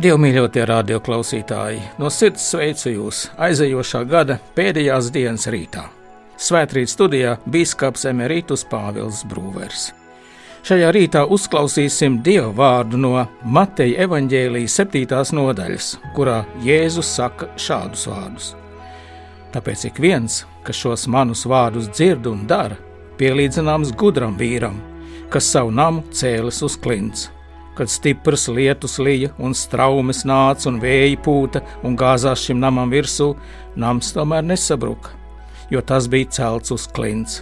Dievmīļotie radioklausītāji, no sirds sveicu jūs aizejošā gada pēdējās dienas rītā. Svētrīt studijā biskups Emerītus Pāvils Brūvers. Šajā rītā uzklausīsim Dieva vārdu no Mateja evaņģēlijas 7. nodaļas, kurā Jēzus saka šādus vārdus: Tāpēc ik viens, kas šos manus vārdus dzird un dara, pielīdzināms gudram vīram, kas savu namu cēlis uz klints. Kad stiprs lietus lija un straumes nāca un vēja pūta un gāzās šim namam virsū, nams tomēr nesabruka, jo tas bija celts uz klints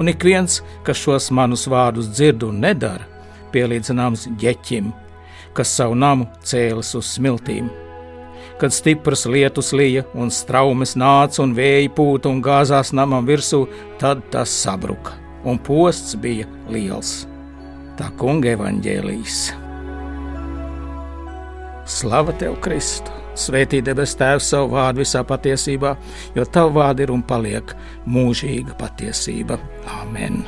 un ik viens, kas šos manus vārdus dzird un nedara, pielīdzināms ģeķim, kas savu namu cēlis uz smiltīm. Kad stipras lietus lija un straumes nāca un vēja pūta un gāzās namam virsū, tad tas sabruka, un posts bija liels. Tā kunga evaņģēlīs. Slava tev, Kristu! Svētī debes Tēvs savu vārdu visā patiesībā, jo tavu vārdu ir un paliek mūžīga patiesība. Āmen!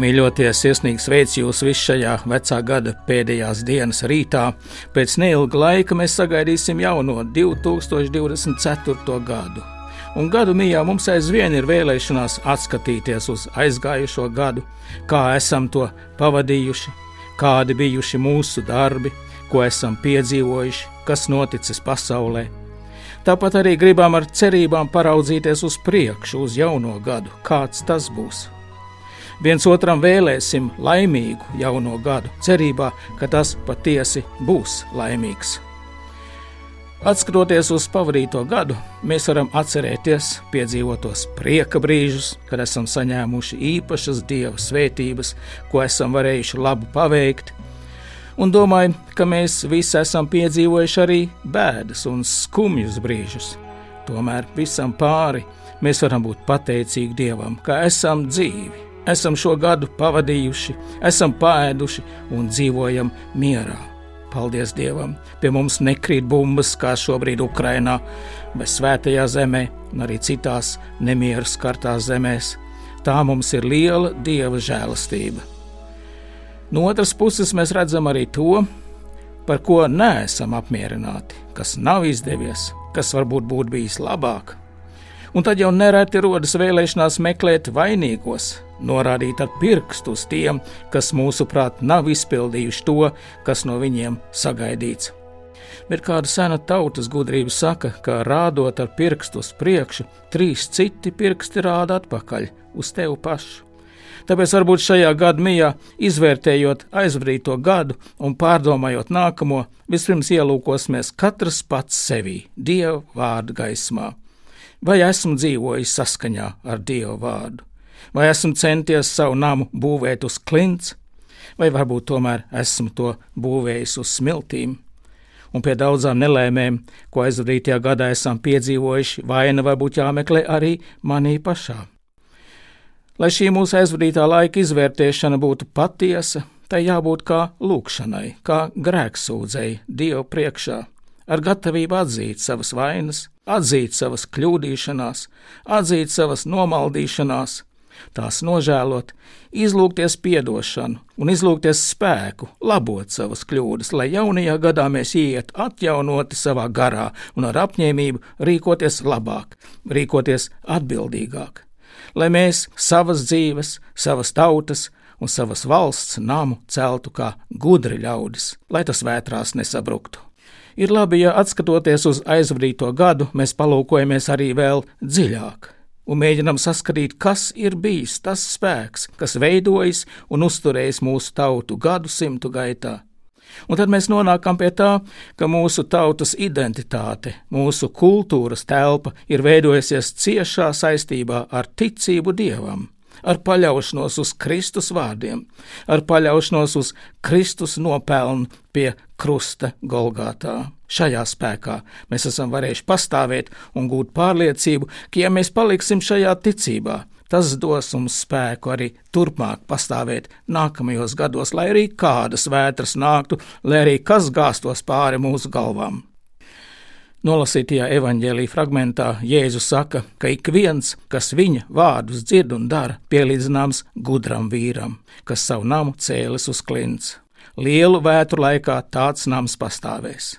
Dievmīļotie, sirsnīgi sveic jūs visu šajā vecā gada pēdējās dienas rītā. Pēc neilga laika mēs sagaidīsim jauno 2024. gadu. Un gadu mijā mums aizvien ir vēlēšanās atskatīties uz aizgājušo gadu, kā esam to pavadījuši, kādi bijuši mūsu darbi, ko esam piedzīvojuši, kas noticis pasaulē. Tāpat arī gribam ar cerībām paraudzīties uz priekšu, uz jauno gadu, kāds tas būs viens otram vēlēsim laimīgu jauno gadu, cerībā, ka tas patiesi būs laimīgs. Atskatoties uz pavadīto gadu, mēs varam atcerēties piedzīvotos prieka brīžus, kad esam saņēmuši īpašas dieva svētības, ko esam varējuši labi paveikt, un domāju, ka mēs visi esam piedzīvojuši arī bēdas un skumjus brīžus. Tomēr visam pāri mēs varam būt pateicīgi Dievam, ka esam dzīvi esam šo gadu pavadījuši, esam pāēduši un dzīvojam mierā. Paldies Dievam! Pie mums nekrīt bumbas, kā šobrīd Ukrainā, bet svētajā zemē un arī citās nemieru skartās zemēs. Tā mums ir liela Dieva žēlastība. No otras puses mēs redzam arī to, par ko neesam apmierināti, kas nav izdevies, kas varbūt būtu bijis labāk. Un tad jau nereti rodas vēlēšanās meklēt vainīgos, norādīt ar pirkstu uz tiem, kas mūsuprāt nav izpildījuši to, kas no viņiem sagaidīts. Bet kāda sena tautas gudrība saka, ka rādot ar pirkstu uz priekšu, trīs citi pirksti rāda atpakaļ uz tevi pašu. Tāpēc varbūt šajā gada mijā, izvērtējot aizvadīto gadu un pārdomājot nākamo, vispirms ielūkosimies katrs pats sevī, Dieva vārdu gaismā. Vai esmu dzīvojis saskaņā ar Dieva vārdu? Vai esmu centies savu namu būvēt uz klints, vai varbūt tomēr esmu to būvējis uz smiltīm. Un pie daudzām nelēmēm, ko aizvadītajā gadā esam piedzīvojuši, vaina varbūt jāmeklē arī manī pašā. Lai šī mūsu aizvadītā laika izvērtēšana būtu patiesa, tai jābūt kā lūkšanai, kā grēksūdzēji Dievu priekšā, ar gatavību atzīt savas vainas, atzīt savas kļūdīšanās, atzīt savas nomaldīšanās, tās nožēlot, izlūgties atdošanu un izlūgties spēku, labot savas kļūdas, lai jaunajā gadā mēs iet atjaunoti savā garā un ar apņēmību rīkoties labāk, rīkoties atbildīgāk, lai mēs savas dzīves, savas tautas un savas valsts namu celtu kā gudri ļaudis, lai tas vētrās nesabruktu. Ir labi, ja atskatoties uz aizvadīto gadu, mēs palūkojamies arī vēl dziļāk un mēģinam saskatīt, kas ir bijis tas spēks, kas veidojis un uzturējis mūsu tautu gadsimtu gaitā. Un tad mēs nonākam pie tā, ka mūsu tautas identitāte, mūsu kultūras telpa ir veidojusies ciešā saistībā ar ticību dievam, ar paļaušanos uz Kristus vārdiem, ar paļaušanos uz Kristus nopelnu pie krusta Golgātā. Šajā spēkā mēs esam varējuši pastāvēt un gūt pārliecību, ka, ja mēs paliksim šajā ticībā, tas dos mums spēku arī turpmāk pastāvēt nākamajos gados, lai arī kādas vētras nāktu, lai arī kas gāstos pāri mūsu galvām. Nolasītajā evanģēlīja fragmentā Jēzus saka, ka ik viens, kas viņa vārdus dzird un dara, pielīdzināms gudram vīram, kas savu namu cēlis uz klints. Lielu vētru laikā tāds nams pastāvēs.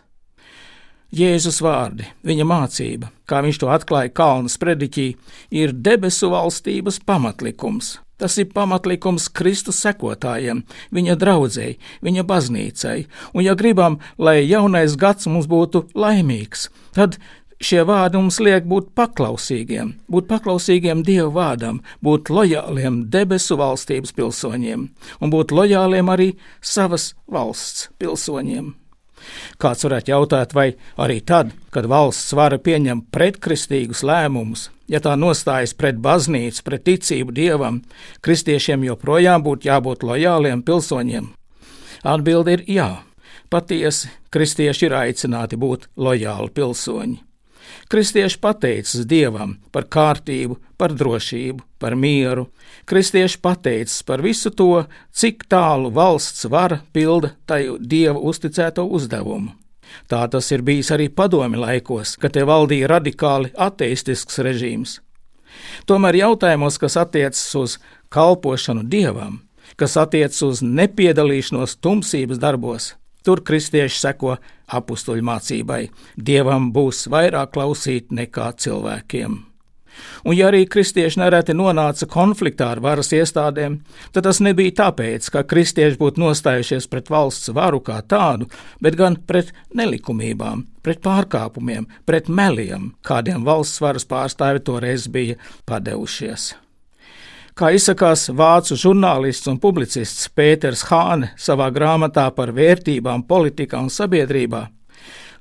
Jēzus vārdi, viņa mācība, kā viņš to atklāja Kalnas prediķī, ir debesu valstības pamatlikums, Tas ir pamatlikums Kristus sekotājiem, viņa draudzēji, viņa baznīcai, un ja gribam, lai jaunais gads mums būtu laimīgs, tad šie vārdi mums liek būt paklausīgiem, būt paklausīgiem Dieva vārdam, būt lojāliem debesu valstības pilsoņiem un būt lojāliem arī savas valsts pilsoņiem. Kāds varētu jautāt, vai arī tad, kad valsts vara pieņem pretkristīgus lēmumus, ja tā nostājas pret baznīcu, pret ticību dievam, kristiešiem joprojām būtu jābūt lojāliem pilsoņiem? Atbilde ir jā. Patiesi, kristieši ir aicināti būt lojāli pilsoņi. Kristieši pateicas Dievam par kārtību, par drošību, par mieru. Kristieši pateicas par visu to, cik tālu valsts vara pilda tai Dieva uzticēto uzdevumu. Tā tas ir bijis arī padomi laikos, kad te valdīja radikāli ateistisks režīms. Tomēr jautājumos, kas attiecas uz kalpošanu dievam, kas attiecas uz nepiedalīšanos tumsības darbos, Tur kristieši seko apstuļu mācībai. Dievam būs vairāk klausīt nekā cilvēkiem. Un, ja arī kristieši nereti nonāca konfliktā ar varas iestādēm, tad tas nebija tāpēc, ka kristieši būtu nostājušies pret valsts varu kā tādu, bet gan pret nelikumībām, pret pārkāpumiem, pret meliem, kādiem valsts varas pārstāvi toreiz bija padevušies. Kā izsakās vācu žurnālists un publicists Pēters Hāne savā grāmatā par vērtībām politikā un sabiedrībā,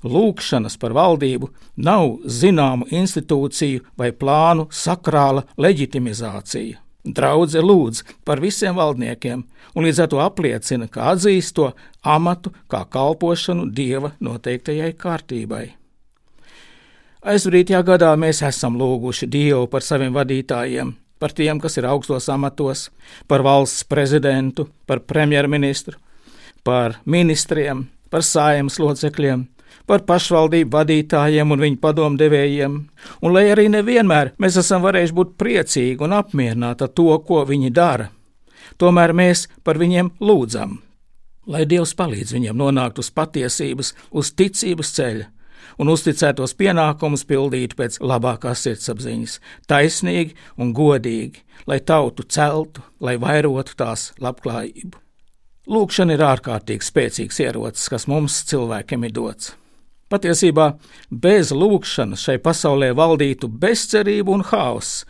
lūkšanas par valdību nav zināmu institūciju vai plānu sakrāla leģitimizācija. Draudze lūdz par visiem valdniekiem, un līdz ar to apliecina, ka atzīst to amatu kā kalpošanu dieva noteiktajai kārtībai. Aizvadītajā gadā mēs esam lūguši Dievu par saviem vadītājiem, par tiem, kas ir augstos amatos, par valsts prezidentu, par premjerministru, par ministriem, par sājums locekļiem, par pašvaldību vadītājiem un viņu padomdevējiem, un lai arī nevienmēr mēs esam varējuši būt priecīgi un apmierināti ar to, ko viņi dara, tomēr mēs par viņiem lūdzam, lai Dievs palīdz viņiem nonākt uz patiesības, uz ticības ceļa, un uzticētos pienākumus pildītu pēc labākās sirdsapziņas, taisnīgi un godīgi, lai tautu celtu, lai vairotu tās labklājību. Lūkšana ir ārkārtīgi spēcīgs ierocis, kas mums cilvēkiem ir dots. Patiesībā bez lūkšanas šai pasaulē valdītu bezcerība un haoss.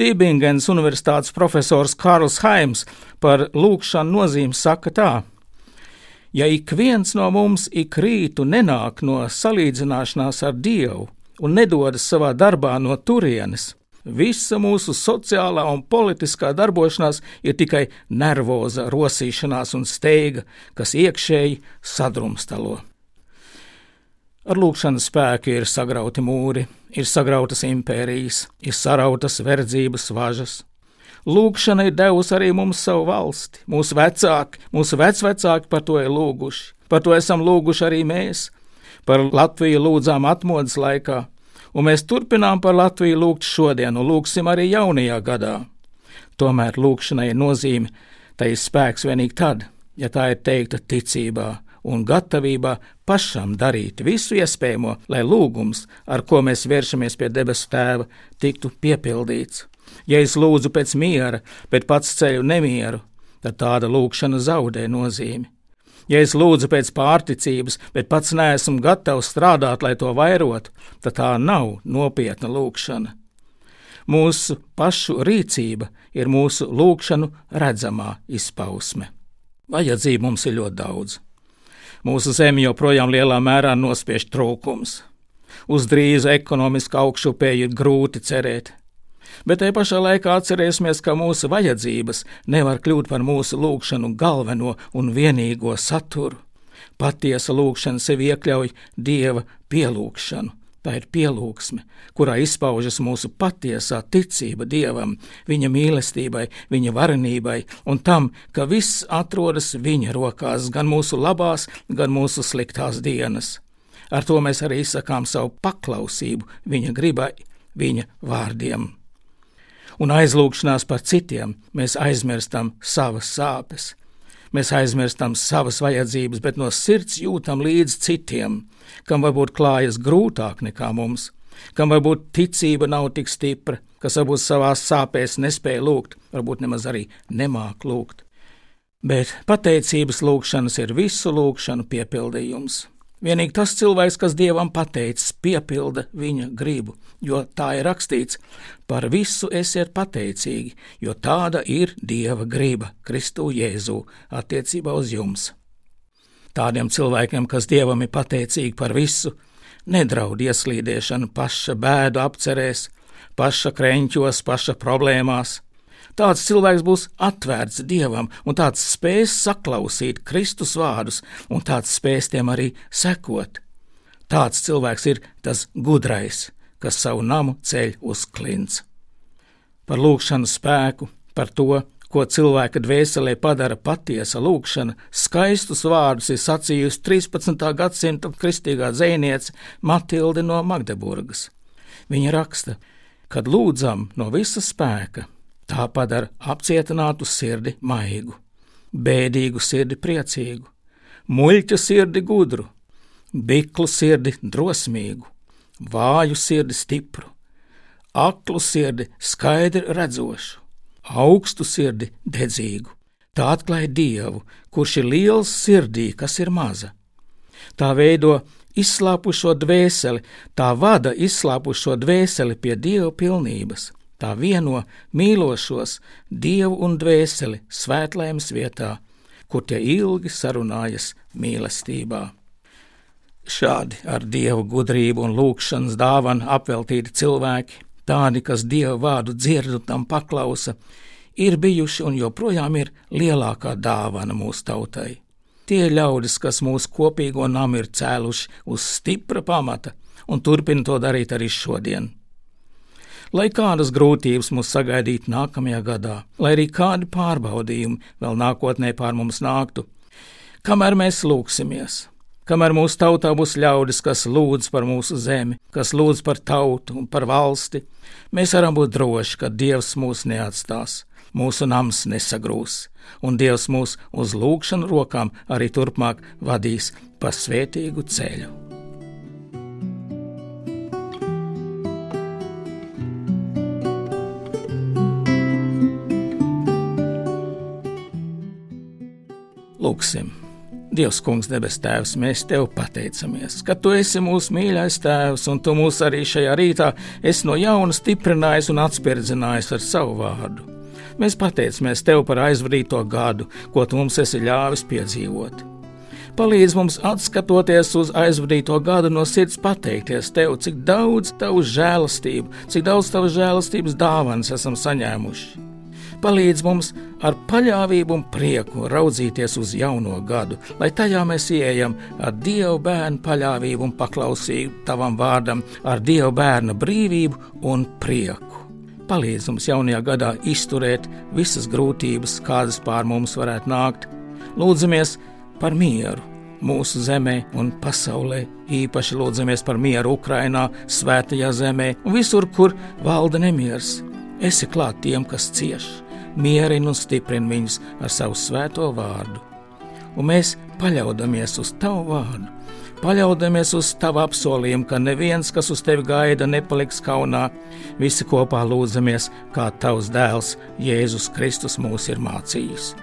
Tībingens Universitātes profesors Kārls Haims par lūkšanu nozīmi saka tā: Ja ik viens no mums ik rītu nenāk no salīdzināšanās ar Dievu un nedodas savā darbā no turienes, visa mūsu sociālā un politiskā darbošanās ir tikai nervoza rosīšanās un steiga, kas iekšēji sadrumstalo. Ar lūkšanas spēku ir sagrauti mūri, ir sagrautas impērijas, ir sarautas verdzības važas, Lūkšana ir devusi arī mums savu valsti. Mūsu vecāki, mūsu vecvecāki par to ir lūguši. Par to esam lūguši arī mēs. Par Latviju lūdzām atmodas laikā, un mēs turpinām par Latviju lūgt šodien, un lūgsim arī jaunajā gadā. Tomēr lūkšanai ir nozīme, tai ir spēks vienīgi tad, ja tā ir teikta ticībā un gatavībā pašam darīt visu iespējamo, lai lūgums, ar ko mēs vēršamies pie debesu tēva, tiktu piepildīts. Ja es lūdzu pēc miera, bet pats ceļu nemieru, tad tāda lūkšana zaudē nozīmi. Ja es lūdzu pēc pārticības, bet pats neesmu gatavs strādāt, lai to vairotu, tad tā nav nopietna lūkšana. Mūsu pašu rīcība ir mūsu lūkšanu redzamā izpausme. Vajadzību mums ir ļoti daudz. Mūsu zemi joprojām lielā mērā nospiež trūkums. Uz drīzu ekonomisku augšupēju ir grūti cerēt. Bet te pašā laikā atcerēsimies, ka mūsu vajadzības nevar kļūt par mūsu lūgšanu galveno un vienīgo saturu. Patiesa lūgšana sevi iekļauj dieva pielūgšanu. Tā ir pielūgsme, kurā izpaužas mūsu patiesā ticība dievam, viņa mīlestībai, viņa varenībai un tam, ka viss atrodas viņa rokās, gan mūsu labās, gan mūsu sliktās dienas. Ar to mēs arī izsakām savu paklausību viņa gribai, viņa vārdiem. Un aizlūgšanās par citiem mēs aizmirstam savas sāpes, Mēs aizmirstam savas vajadzības, bet no sirds jūtam līdzi citiem, kam varbūt klājas grūtāk nekā mums, kam varbūt ticība nav tik stipra, kas varbūt savās sāpēs nespēja lūgt, varbūt nemaz arī nemāk lūgt. Bet pateicības lūgšanas ir visu lūgšanu piepildījums. Vienīgi tas cilvēks, kas dievam pateicis, piepilda viņa gribu, jo tā ir rakstīts: par visu esiet pateicīgi, jo tāda ir dieva griba Kristu Jēzu attiecībā uz jums. Tādiem cilvēkiem, kas dievam ir pateicīgi par visu, nedraud ieslīdēšana paša bēdu apcerēs, paša kreņķos, paša problēmās Tāds cilvēks būs atvērts dievam, un tāds spēs saklausīt Kristus vārdus, un tāds spēs tiem arī sekot. Tāds cilvēks ir tas gudrais, kas savu namu ceļ uz klints. Par lūgšanu spēku, par to, ko cilvēka dvēselē padara patiesa lūkšana, skaistus vārdus ir sacījusi 13. gadsimta kristīgā dzēniece Matilde no Magdeburgas. Viņa raksta, kad lūdzam no visa spēka, Tā padara apcietinātu sirdi maigu, bēdīgu sirdi priecīgu, muļķu sirdi gudru, biklu sirdi drosmīgu, vāju sirdi stipru, aklu sirdi skaidri redzošu, augstu sirdi dedzīgu. Tā atklāja Dievu, kurš ir liels sirdī, kas ir maza. Tā veido izslāpušo dvēseli, tā vada izslāpušo dvēseli pie Dieva pilnības tā vieno mīlošos dievu un dvēseli svētlēmas vietā, kur tie ilgi sarunājas mīlestībā. Šādi ar dievu gudrību un lūgšanas dāvanu apveltīti cilvēki, tādi, kas dievu vārdu dzird un tam paklausa, ir bijuši un joprojām ir lielākā dāvana mūsu tautai. Tie ļaudis, kas mūsu kopīgo namu ir cēluši uz stipra pamata un turpina to darīt arī šodien lai kādas grūtības mūs sagaidītu nākamajā gadā, lai arī kādi pārbaudījumi vēl nākotnē pār mums nāktu. Kamēr mēs lūksimies, kamēr mūsu tautā būs ļaudis, kas lūdz par mūsu zemi, kas lūdz par tautu un par valsti, mēs varam būt droši, ka Dievs mūs neatstās, mūsu nams nesagrūs, un Dievs mūs uz lūgšanu rokām arī turpmāk vadīs pa svētīgu ceļu. Lūksim! Dievs, Kungs, debes Tēvs, mēs Tev pateicamies, ka Tu esi mūsu mīļais Tēvs, un Tu mūs arī šajā rītā esi no jauna stiprinājis un atspirdzinājis ar savu vārdu. Mēs pateicamies Tev par aizvadīto gadu, ko Tu mums esi ļāvis piedzīvot. Palīdz mums atskatoties uz aizvadīto gadu no sirds pateikties Tev, cik daudz Tavas žēlastību, cik daudz Tavas žēlastības dāvanas esam saņēmuši palīdz mums ar paļāvību un prieku raudzīties uz jauno gadu, lai tajā mēs ieejam ar Dieva bērnu paļāvību un paklausību Tavam vārdam, ar Dieva bērna brīvību un prieku. Palīdz mums jaunajā gadā izturēt visas grūtības, kādas pār mums varētu nākt. Lūdzamies par mieru mūsu zemē un pasaulē. Īpaši lūdzamies par mieru Ukrajinā, Svētajā zemē un visur, kur valda nemieris. Esi klāt tiem, kas cieš mierina un stiprina viņus ar savu svēto vārdu. Un mēs paļaudamies uz tavu vārdu, paļaudamies uz tavu apsolījumu, ka neviens, kas uz tevi gaida, nepaliks kaunā. Visi kopā lūdzamies, kā tavs dēls Jēzus Kristus mūs ir mācījis.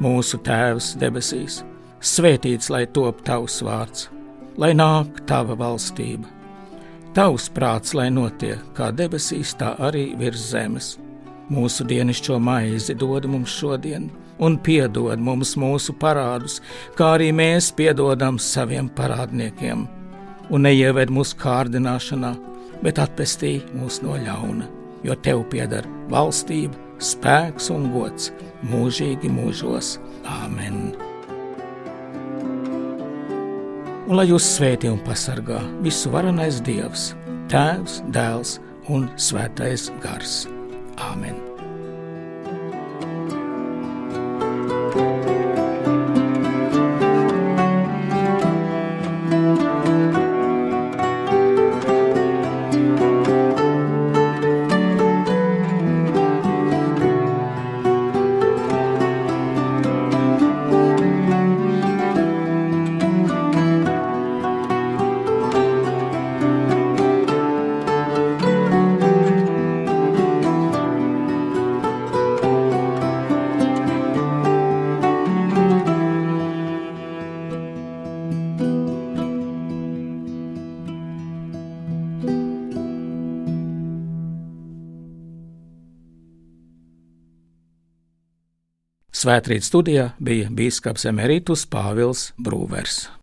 Mūsu Tēvs debesīs, svētīts lai top tavs vārds, lai nāk tava valstība. Tavs prāts, lai notiek kā debesīs, tā arī virs zemes Mūsu dienascho maizi dod mums šodien, un piedod mums mūsu parādus, kā arī mēs piedodam saviem parādniekiem. Un neieved mūsu kārdināšanā, bet atpestī mūs no ļauna, jo tev pieder valstība, spēks un gods mūžīgi mūžos. Āmen! Un lai jūs svētī un pasargā visu varenais Dievs, Tēvs, Dēls un Svētais Gars. Āmen! Svētrīt studijā bija bīskaps Emerītus Pāvils Brūvers.